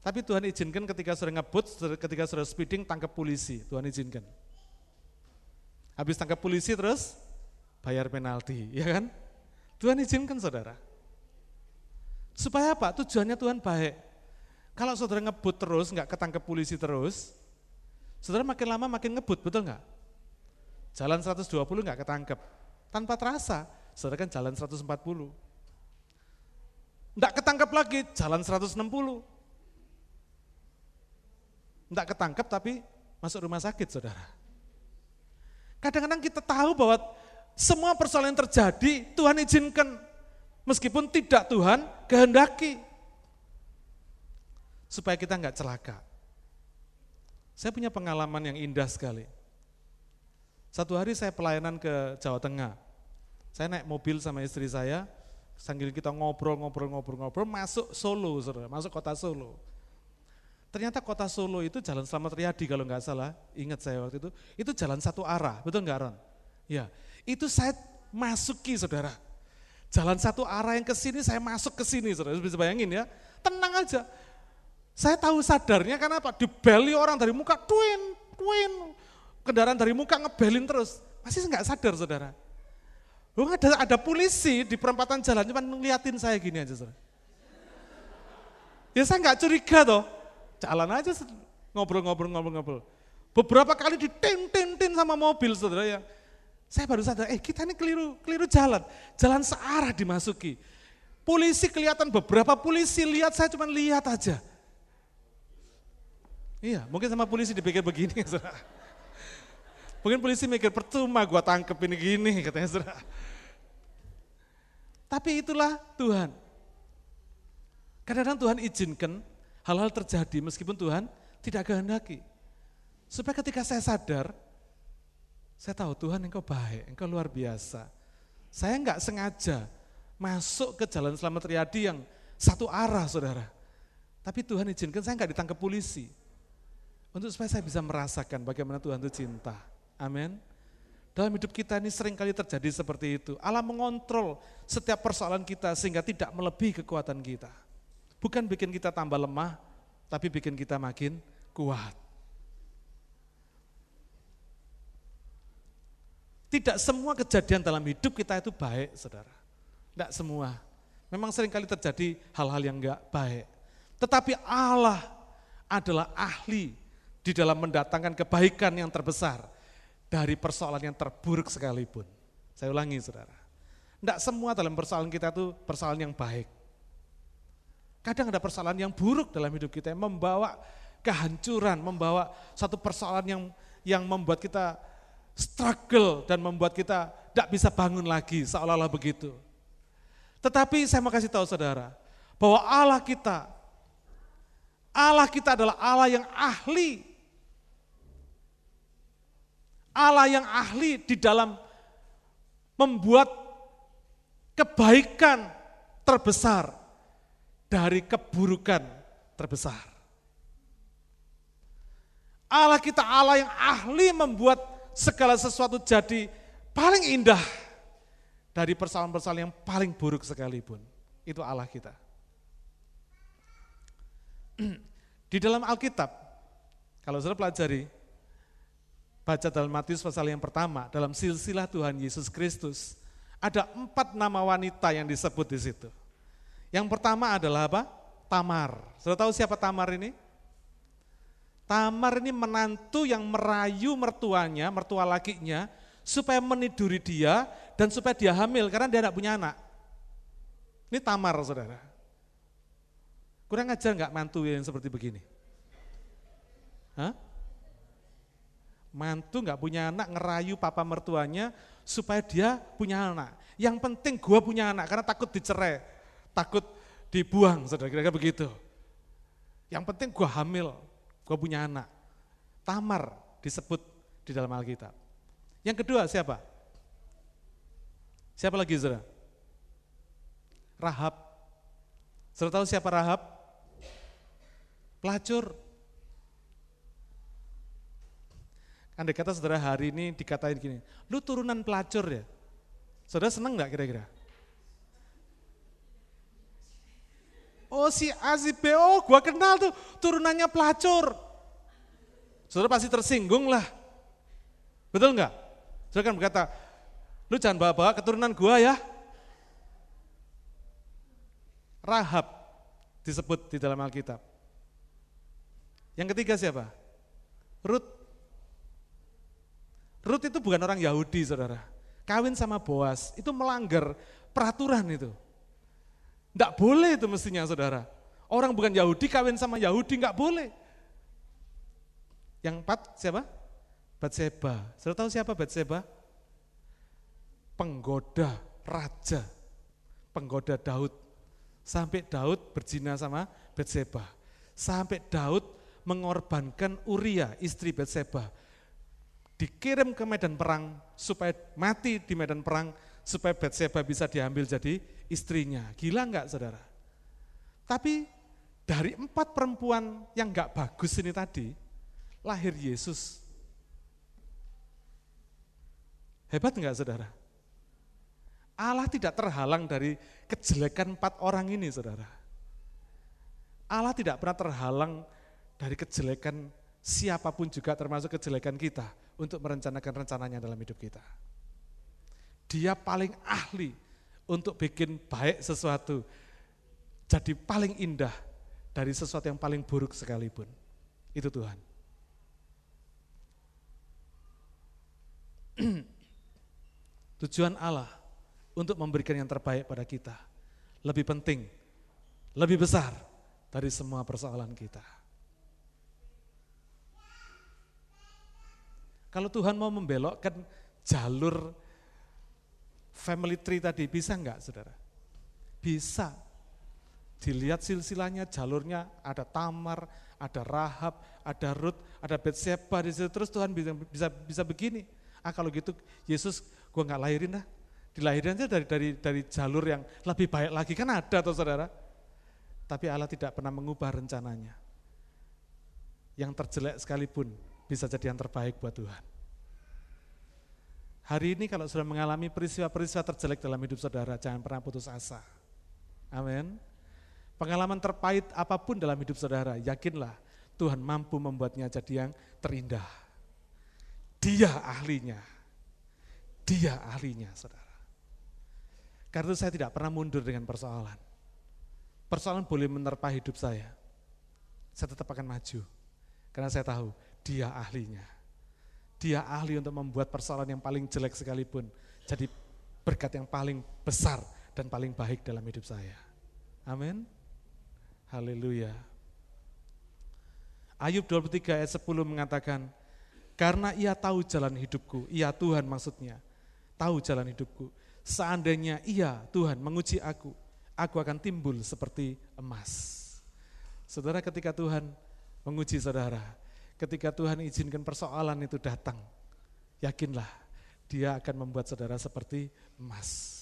tapi Tuhan izinkan ketika sudah ngebut, ketika sudah speeding, tangkap polisi. Tuhan izinkan. Habis tangkap polisi terus bayar penalti, ya kan? Tuhan izinkan saudara. Supaya apa? Tujuannya Tuhan baik. Kalau saudara ngebut terus, nggak ketangkep polisi terus, saudara makin lama makin ngebut, betul nggak? Jalan 120 nggak ketangkep. Tanpa terasa, saudara kan jalan 140. Nggak ketangkep lagi, jalan 160 tidak ketangkep tapi masuk rumah sakit saudara. Kadang-kadang kita tahu bahwa semua persoalan yang terjadi Tuhan izinkan meskipun tidak Tuhan kehendaki supaya kita nggak celaka. Saya punya pengalaman yang indah sekali. Satu hari saya pelayanan ke Jawa Tengah. Saya naik mobil sama istri saya, sambil kita ngobrol-ngobrol-ngobrol-ngobrol, masuk Solo, saudara, masuk kota Solo. Ternyata kota Solo itu jalan Selamat Riyadi kalau nggak salah, ingat saya waktu itu, itu jalan satu arah, betul nggak Ron? Ya, itu saya masuki saudara. Jalan satu arah yang ke sini, saya masuk ke sini saudara, bisa bayangin ya. Tenang aja. Saya tahu sadarnya karena apa? Dibeli orang dari muka, twin, twin. Kendaraan dari muka ngebelin terus. Masih nggak sadar saudara. Oh, ada, ada polisi di perempatan jalan, cuma ngeliatin saya gini aja saudara. Ya saya nggak curiga toh, Jalan aja ngobrol-ngobrol-ngobrol-ngobrol. Beberapa kali ditin-tin-tin sama mobil saudara ya. Saya baru sadar, eh kita ini keliru, keliru jalan. Jalan searah dimasuki. Polisi kelihatan beberapa polisi lihat saya cuma lihat aja. Iya, mungkin sama polisi dipikir begini, saudara. Mungkin polisi mikir percuma gua tangkep ini gini katanya saudara. Tapi itulah Tuhan. Kadang-kadang Tuhan izinkan hal-hal terjadi meskipun Tuhan tidak kehendaki. Supaya ketika saya sadar, saya tahu Tuhan engkau baik, engkau luar biasa. Saya enggak sengaja masuk ke jalan selamat riyadi yang satu arah saudara. Tapi Tuhan izinkan saya enggak ditangkap polisi. Untuk supaya saya bisa merasakan bagaimana Tuhan itu cinta. Amin. Dalam hidup kita ini sering kali terjadi seperti itu. Allah mengontrol setiap persoalan kita sehingga tidak melebihi kekuatan kita. Bukan bikin kita tambah lemah, tapi bikin kita makin kuat. Tidak semua kejadian dalam hidup kita itu baik, saudara. Tidak semua. Memang sering kali terjadi hal-hal yang enggak baik. Tetapi Allah adalah ahli di dalam mendatangkan kebaikan yang terbesar dari persoalan yang terburuk sekalipun. Saya ulangi saudara. Tidak semua dalam persoalan kita itu persoalan yang baik. Kadang ada persoalan yang buruk dalam hidup kita yang membawa kehancuran, membawa satu persoalan yang yang membuat kita struggle dan membuat kita tidak bisa bangun lagi seolah-olah begitu. Tetapi saya mau kasih tahu saudara, bahwa Allah kita, Allah kita adalah Allah yang ahli. Allah yang ahli di dalam membuat kebaikan terbesar dari keburukan terbesar. Allah kita Allah yang ahli membuat segala sesuatu jadi paling indah dari persoalan-persoalan yang paling buruk sekalipun. Itu Allah kita. Di dalam Alkitab, kalau saudara pelajari, baca dalam Matius pasal yang pertama, dalam silsilah Tuhan Yesus Kristus, ada empat nama wanita yang disebut di situ. Yang pertama adalah apa? Tamar. Sudah tahu siapa Tamar ini? Tamar ini menantu yang merayu mertuanya, mertua lakinya, supaya meniduri dia dan supaya dia hamil karena dia tidak punya anak. Ini Tamar saudara. Kurang ajar nggak mantu yang seperti begini? Hah? Mantu nggak punya anak ngerayu papa mertuanya supaya dia punya anak. Yang penting gua punya anak karena takut dicerai, takut dibuang, saudara kira-kira begitu. Yang penting gua hamil, gue punya anak. Tamar disebut di dalam Alkitab. Yang kedua siapa? Siapa lagi saudara? Rahab. Saudara tahu siapa Rahab? Pelacur. Andai kata saudara hari ini dikatain gini, lu turunan pelacur ya? Saudara seneng nggak kira-kira? Oh si A, oh gua kenal tuh turunannya pelacur. Saudara pasti tersinggung lah. Betul nggak? Saudara kan berkata, lu jangan bawa-bawa keturunan gua ya. Rahab disebut di dalam Alkitab. Yang ketiga siapa? Ruth. Ruth itu bukan orang Yahudi saudara. Kawin sama Boas, itu melanggar peraturan itu. Enggak boleh itu mestinya saudara. Orang bukan Yahudi kawin sama Yahudi enggak boleh. Yang empat siapa? Batseba. Saudara tahu siapa Batseba? Penggoda raja. Penggoda Daud. Sampai Daud berzina sama Batseba. Sampai Daud mengorbankan Uria, istri Batseba. Dikirim ke medan perang supaya mati di medan perang supaya Batseba bisa diambil jadi istrinya. Gila enggak saudara? Tapi dari empat perempuan yang enggak bagus ini tadi, lahir Yesus. Hebat enggak saudara? Allah tidak terhalang dari kejelekan empat orang ini saudara. Allah tidak pernah terhalang dari kejelekan siapa pun juga termasuk kejelekan kita untuk merencanakan rencananya dalam hidup kita. Dia paling ahli untuk bikin baik sesuatu jadi paling indah dari sesuatu yang paling buruk sekalipun. Itu Tuhan. Tujuan Allah untuk memberikan yang terbaik pada kita lebih penting, lebih besar dari semua persoalan kita. Kalau Tuhan mau membelokkan jalur family tree tadi, bisa enggak saudara? Bisa. Dilihat silsilahnya, jalurnya, ada Tamar, ada Rahab, ada Ruth, ada Betseba di situ. Terus Tuhan bisa bisa, bisa begini. Ah kalau gitu Yesus gua nggak lahirin dah. Dilahirin aja dari, dari, dari jalur yang lebih baik lagi. Kan ada tuh saudara. Tapi Allah tidak pernah mengubah rencananya. Yang terjelek sekalipun bisa jadi yang terbaik buat Tuhan. Hari ini kalau sudah mengalami peristiwa-peristiwa terjelek dalam hidup saudara, jangan pernah putus asa. Amin. Pengalaman terpahit apa pun dalam hidup saudara, yakinlah Tuhan mampu membuatnya jadi yang terindah. Dia ahlinya. Dia ahlinya, saudara. Karena itu saya tidak pernah mundur dengan persoalan. Persoalan boleh menerpa hidup saya. Saya tetap akan maju. Karena saya tahu dia ahlinya. Dia ahli untuk membuat persoalan yang paling jelek sekalipun jadi berkat yang paling besar dan paling baik dalam hidup saya. Amin. Haleluya. Ayub 23 ayat 10 mengatakan, karena ia tahu jalan hidupku, ia Tuhan maksudnya, tahu jalan hidupku. Seandainya ia Tuhan menguji aku, aku akan timbul seperti emas. Saudara ketika Tuhan menguji saudara, ketika Tuhan izinkan persoalan itu datang, yakinlah dia akan membuat saudara seperti emas.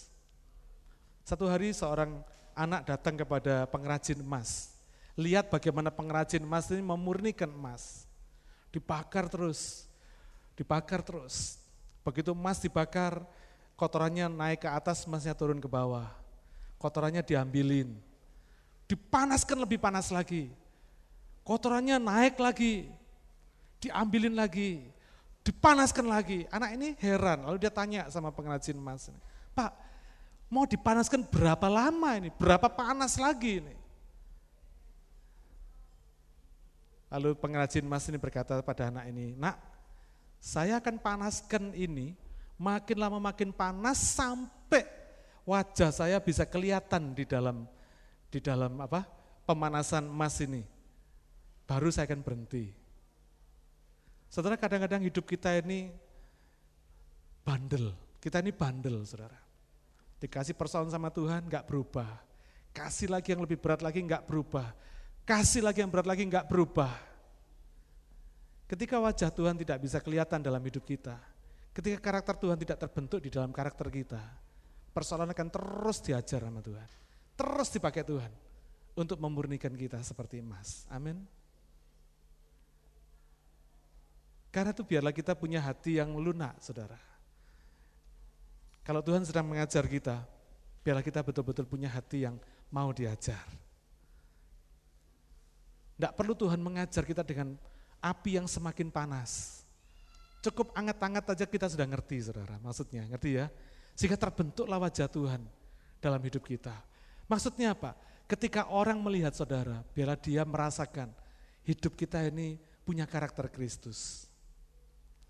Satu hari seorang anak datang kepada pengrajin emas. Lihat bagaimana pengrajin emas ini memurnikan emas. Dibakar terus, dibakar terus. Begitu emas dibakar, kotorannya naik ke atas, emasnya turun ke bawah. Kotorannya diambilin. Dipanaskan lebih panas lagi. Kotorannya naik lagi, diambilin lagi, dipanaskan lagi. Anak ini heran, lalu dia tanya sama pengrajin emas, Pak, Mau dipanaskan berapa lama ini? Berapa panas lagi ini? Lalu pengrajin emas ini berkata pada anak ini, nak saya akan panaskan ini makin lama makin panas sampai wajah saya bisa kelihatan di dalam di dalam apa pemanasan emas ini. Baru saya akan berhenti. Saudara kadang-kadang hidup kita ini bandel, kita ini bandel saudara. Dikasih persoalan sama Tuhan nggak berubah. Kasih lagi yang lebih berat lagi nggak berubah Kasih lagi yang berat lagi enggak berubah. Ketika wajah Tuhan tidak bisa kelihatan dalam hidup kita, ketika karakter Tuhan tidak terbentuk di dalam karakter kita, persoalan akan terus diajar sama Tuhan. Terus dipakai Tuhan untuk memurnikan kita seperti emas. Amin. Karena itu biarlah kita punya hati yang lunak, saudara. Kalau Tuhan sedang mengajar kita, biarlah kita betul-betul punya hati yang mau diajar. Tidak perlu Tuhan mengajar kita dengan api yang semakin panas. Cukup anget-anget aja kita sudah ngerti saudara, maksudnya ngerti ya. Sehingga terbentuklah wajah Tuhan dalam hidup kita. Maksudnya apa? Ketika orang melihat saudara, biarlah dia merasakan hidup kita ini punya karakter Kristus.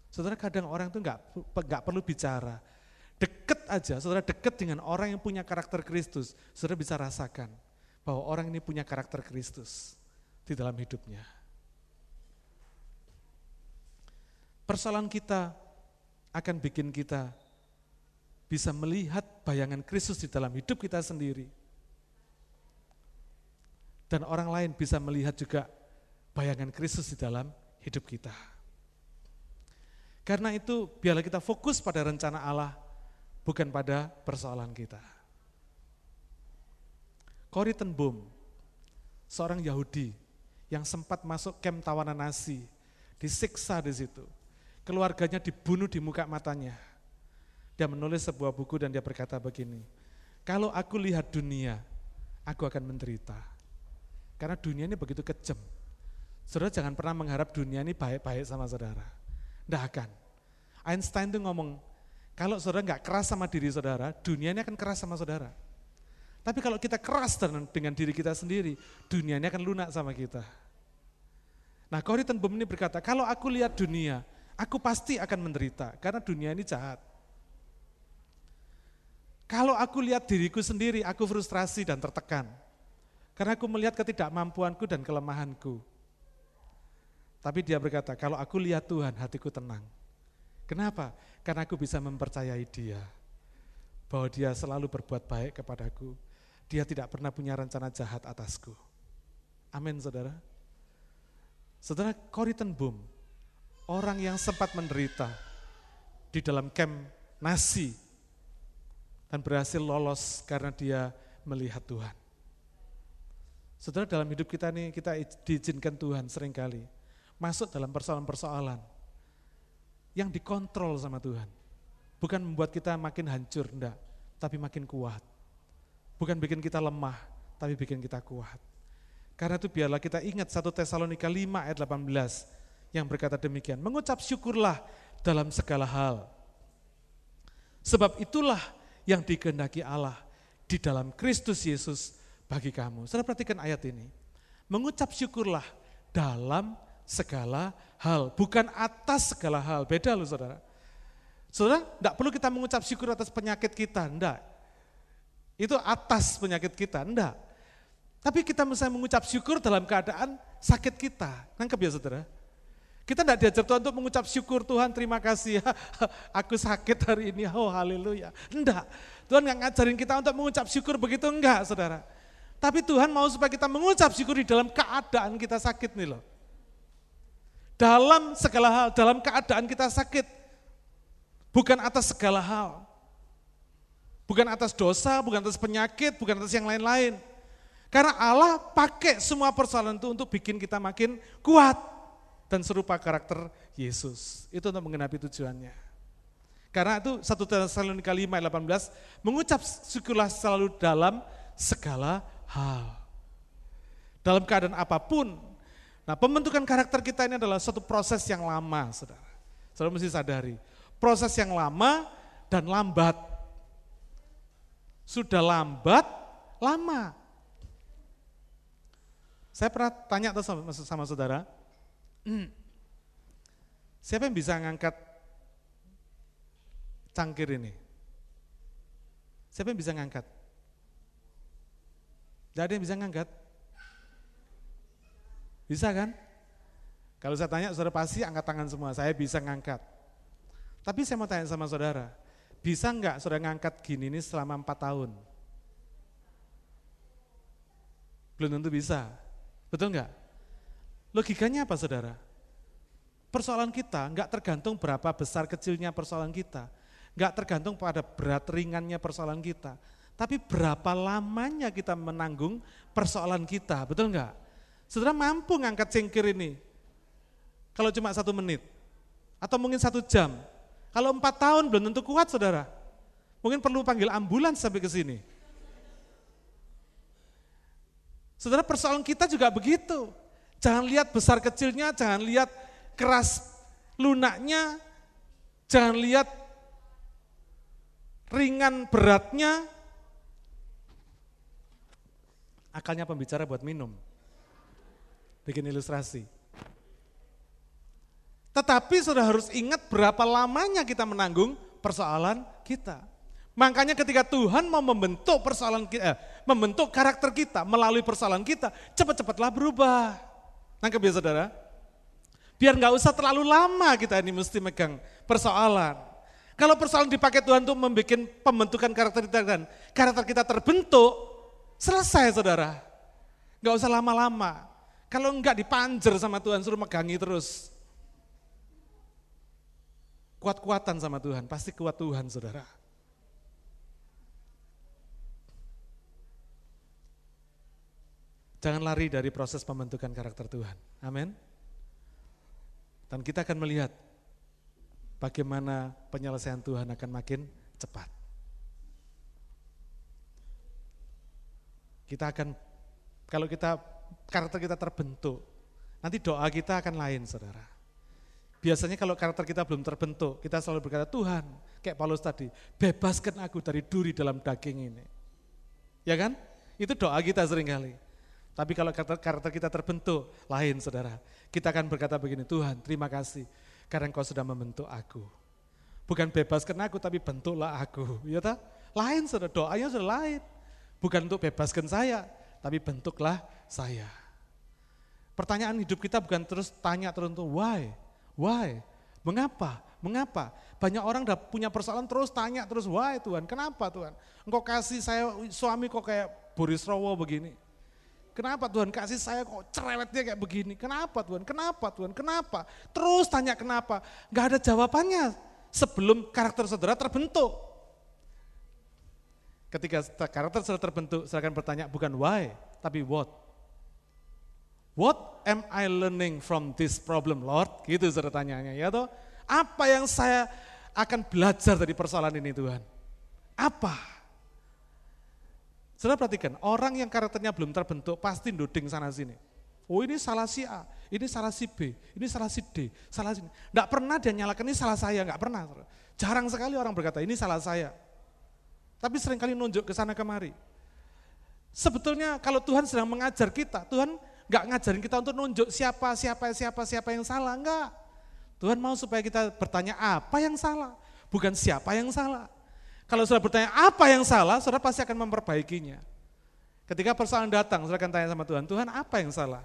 Saudara kadang orang itu nggak nggak perlu bicara, deket aja, saudara deket dengan orang yang punya karakter Kristus, saudara bisa rasakan bahwa orang ini punya karakter Kristus di dalam hidupnya. Persoalan kita akan bikin kita bisa melihat bayangan Kristus di dalam hidup kita sendiri. Dan orang lain bisa melihat juga bayangan Kristus di dalam hidup kita. Karena itu biarlah kita fokus pada rencana Allah, bukan pada persoalan kita. Corrie ten Boom, seorang Yahudi yang sempat masuk kem tawanan nasi, disiksa di situ. Keluarganya dibunuh di muka matanya. Dia menulis sebuah buku dan dia berkata begini, kalau aku lihat dunia, aku akan menderita. Karena dunia ini begitu kejam. Saudara jangan pernah mengharap dunia ini baik-baik sama saudara. Tidak akan. Einstein itu ngomong, kalau saudara nggak keras sama diri saudara, dunia ini akan keras sama saudara. Tapi kalau kita keras dengan diri kita sendiri, dunia ini akan lunak sama kita. Nah Corrie ten ini berkata, kalau aku lihat dunia, aku pasti akan menderita, karena dunia ini jahat. Kalau aku lihat diriku sendiri, aku frustrasi dan tertekan. Karena aku melihat ketidakmampuanku dan kelemahanku. Tapi dia berkata, kalau aku lihat Tuhan, hatiku tenang. Kenapa? Karena aku bisa mempercayai dia. Bahwa dia selalu berbuat baik kepadaku dia tidak pernah punya rencana jahat atasku. Amin saudara. Saudara Corrie ten Boom, orang yang sempat menderita di dalam camp nasi dan berhasil lolos karena dia melihat Tuhan. Saudara dalam hidup kita ini kita diizinkan Tuhan sering kali masuk dalam persoalan-persoalan yang dikontrol sama Tuhan. Bukan membuat kita makin hancur, enggak, tapi makin kuat. Bukan bikin kita lemah, tapi bikin kita kuat. Karena itu biarlah kita ingat 1 Tesalonika 5 ayat 18 yang berkata demikian, mengucap syukurlah dalam segala hal. Sebab itulah yang dikehendaki Allah di dalam Kristus Yesus bagi kamu. Saudara perhatikan ayat ini. Mengucap syukurlah dalam segala hal, bukan atas segala hal. Beda loh saudara. Saudara, tidak perlu kita mengucap syukur atas penyakit kita, enggak itu atas penyakit kita, enggak. Tapi kita misalnya mengucap syukur dalam keadaan sakit kita. Nangkep ya saudara? Kita enggak diajar Tuhan untuk mengucap syukur Tuhan terima kasih ya aku sakit hari ini, oh haleluya. Enggak, Tuhan enggak ngajarin kita untuk mengucap syukur begitu enggak saudara. Tapi Tuhan mau supaya kita mengucap syukur di dalam keadaan kita sakit nih loh. Dalam segala hal, dalam keadaan kita sakit. Bukan atas segala hal. Bukan atas dosa, bukan atas penyakit, bukan atas yang lain-lain. Karena Allah pakai semua persoalan itu untuk bikin kita makin kuat dan serupa karakter Yesus. Itu untuk mengenapi tujuannya. Karena itu 1 Tesalonika 5 ayat 18 mengucap syukurlah selalu dalam segala hal. Dalam keadaan apa pun. Nah pembentukan karakter kita ini adalah suatu proses yang lama, saudara. Saudara mesti sadari, proses yang lama dan lambat. Sudah lambat, lama. Saya pernah tanya tuh sama, sama saudara, siapa yang bisa ngangkat cangkir ini? Siapa yang bisa ngangkat? Tidak ada yang bisa ngangkat? Bisa kan? Kalau saya tanya, saudara pasti angkat tangan semua, saya bisa ngangkat. Tapi saya mau tanya sama saudara, bisa nggak saudara ngangkat gini ini selama empat tahun? Belum tentu bisa, betul nggak? Logikanya apa saudara? Persoalan kita nggak tergantung berapa besar kecilnya persoalan kita, nggak tergantung pada berat ringannya persoalan kita, tapi berapa lamanya kita menanggung persoalan kita, betul nggak? Saudara mampu ngangkat cengkir ini, kalau cuma satu menit. Atau mungkin satu jam. Kalau empat tahun belum tentu kuat saudara. Mungkin perlu panggil ambulans sampai ke sini. Saudara persoalan kita juga begitu. Jangan lihat besar kecilnya, jangan lihat keras lunaknya, jangan lihat ringan beratnya. Akalnya pembicara buat minum. Bikin ilustrasi. Tetapi sudah harus ingat berapa lamanya kita menanggung persoalan kita. Makanya ketika Tuhan mau membentuk persoalan kita, eh, membentuk karakter kita melalui persoalan kita, cepat-cepatlah berubah. Nangkep ya saudara? Biar nggak usah terlalu lama kita ini mesti megang persoalan. Kalau persoalan dipakai Tuhan untuk membuat pembentukan karakter kita dan karakter kita terbentuk, selesai saudara. Nggak usah lama-lama. Kalau enggak dipanjer sama Tuhan, suruh megangi terus. Kuat-kuatan sama Tuhan, pasti kuat Tuhan saudara. Jangan lari dari proses pembentukan karakter Tuhan. Amin. Dan kita akan melihat bagaimana penyelesaian Tuhan akan makin cepat. Kita akan, kalau kita karakter kita terbentuk, nanti doa kita akan lain saudara. Biasanya kalau karakter kita belum terbentuk, kita selalu berkata, Tuhan, kayak Paulus tadi, bebaskan aku dari duri dalam daging ini. Ya kan? Itu doa kita sering kali. Tapi kalau karakter kita terbentuk, lain saudara. Kita akan berkata begini, Tuhan terima kasih karena engkau sudah membentuk aku. Bukan bebaskan aku, tapi bentuklah aku. Ya tak? Lain saudara, doanya sudah lain. Bukan untuk bebaskan saya, tapi bentuklah saya. Pertanyaan hidup kita bukan terus tanya terus why, Why? Mengapa? Mengapa? Banyak orang udah punya persoalan terus tanya terus, why Tuhan? Kenapa Tuhan? Engkau kasih saya suami kok kayak Boris Rowo begini. Kenapa Tuhan kasih saya kok cerewetnya kayak begini? Kenapa Tuhan? Kenapa Tuhan? Kenapa? Terus tanya kenapa? Gak ada jawabannya sebelum karakter saudara terbentuk. Ketika karakter saudara terbentuk, saya akan bertanya bukan why, tapi what. What am I learning from this problem, Lord? Gitu saudara tanyanya, ya toh? Apa yang saya akan belajar dari persoalan ini Tuhan? Apa? Saudara perhatikan, orang yang karakternya belum terbentuk pasti nuding sana sini. Oh ini salah si A, ini salah si B, ini salah si D, salah si Tidak pernah dia nyalakan ini salah saya, nggak pernah. Jarang sekali orang berkata ini salah saya. Tapi sering kali nunjuk ke sana kemari. Sebetulnya kalau Tuhan sedang mengajar kita, Tuhan Enggak ngajarin kita untuk nunjuk siapa, siapa, siapa, siapa yang salah, enggak. Tuhan mau supaya kita bertanya apa yang salah, bukan siapa yang salah. Kalau sudah bertanya apa yang salah, saudara pasti akan memperbaikinya. Ketika persoalan datang, saudara akan tanya sama Tuhan, Tuhan apa yang salah?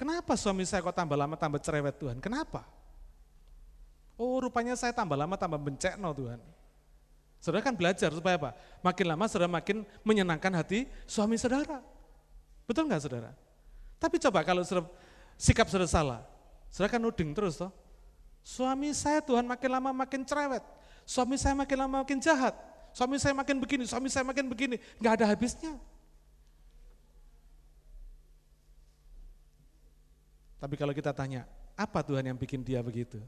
Kenapa suami saya kok tambah lama tambah cerewet Tuhan? Kenapa? Oh rupanya saya tambah lama tambah bencekno Tuhan. Saudara kan belajar supaya apa? Makin lama saudara makin menyenangkan hati suami saudara. Betul nggak saudara? Tapi coba kalau saudara, sikap saudara salah, saudara kan nuding terus toh. Suami saya Tuhan makin lama makin cerewet, suami saya makin lama makin jahat, suami saya makin begini, suami saya makin begini, nggak ada habisnya. Tapi kalau kita tanya, apa Tuhan yang bikin dia begitu?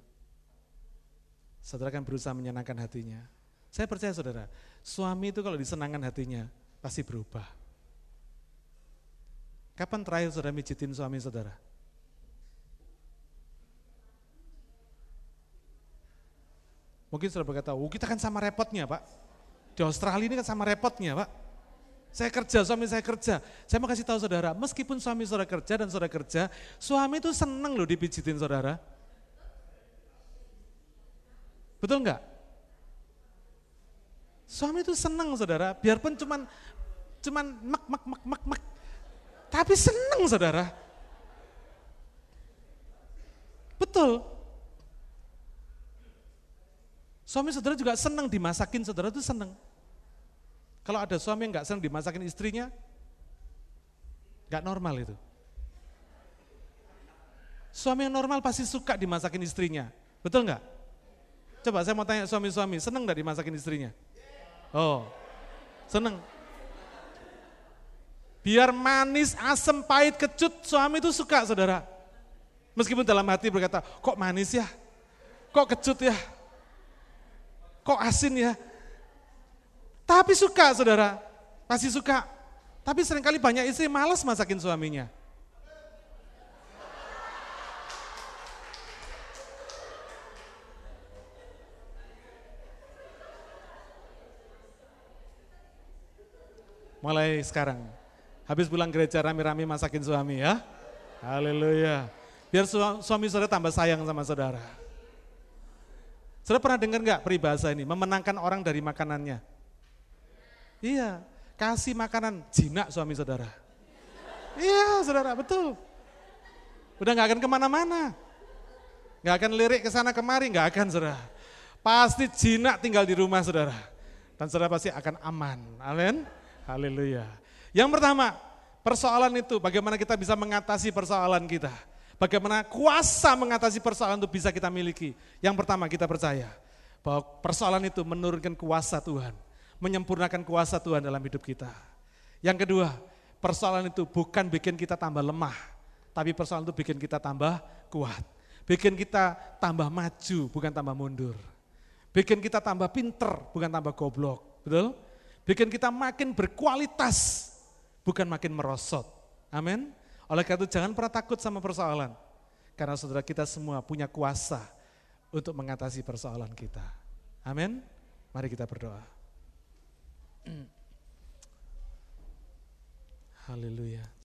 Saudara kan berusaha menyenangkan hatinya. Saya percaya saudara, suami itu kalau disenangkan hatinya, pasti berubah. Kapan terakhir saudara mijitin suami saudara? Mungkin saudara berkata, oh kita kan sama repotnya pak. Di Australia ini kan sama repotnya Pak. Saya kerja, suami saya kerja. Saya mau kasih tahu saudara, meskipun suami saudara kerja dan saudara kerja, suami itu seneng loh dipijitin saudara. Betul enggak? Suami itu seneng saudara, biarpun cuman cuman mak mak mak mak mak. Tapi seneng saudara. Betul. Suami saudara juga seneng dimasakin, saudara itu seneng. Kalau ada suami yang nggak senang dimasakin istrinya, nggak normal itu. Suami yang normal pasti suka dimasakin istrinya, betul nggak? Coba saya mau tanya suami-suami, seneng nggak dimasakin istrinya? Oh, seneng. Biar manis, asem, pahit, kecut, suami itu suka saudara. Meskipun dalam hati berkata, kok manis ya? Kok kecut ya? Kok asin ya? Tapi suka saudara, pasti suka. Tapi sering kali banyak istri malas masakin suaminya. Mulai sekarang, habis pulang gereja rame-rame masakin suami ya. Haleluya. Biar suami saudara tambah sayang sama saudara. Saudara pernah dengar nggak peribahasa ini? Memenangkan orang dari makanannya. Iya, kasih makanan jinak suami saudara. Iya saudara, betul. Udah gak akan ke mana-mana. Gak akan lirik ke sana kemari, gak akan saudara. Pasti jinak tinggal di rumah saudara. Dan saudara pasti akan aman. Amin. Haleluya. Yang pertama, persoalan itu bagaimana kita bisa mengatasi persoalan kita. Bagaimana kuasa mengatasi persoalan itu bisa kita miliki. Yang pertama kita percaya bahwa persoalan itu menurunkan kuasa Tuhan menyempurnakan kuasa Tuhan dalam hidup kita. Yang kedua, persoalan itu bukan bikin kita tambah lemah, tapi persoalan itu bikin kita tambah kuat. Bikin kita tambah maju, bukan tambah mundur. Bikin kita tambah pinter, bukan tambah goblok. Betul? Bikin kita makin berkualitas, bukan makin merosot. Amin. Oleh karena itu jangan pernah takut sama persoalan. Karena saudara kita semua punya kuasa untuk mengatasi persoalan kita. Amin. Mari kita berdoa. Haleluya.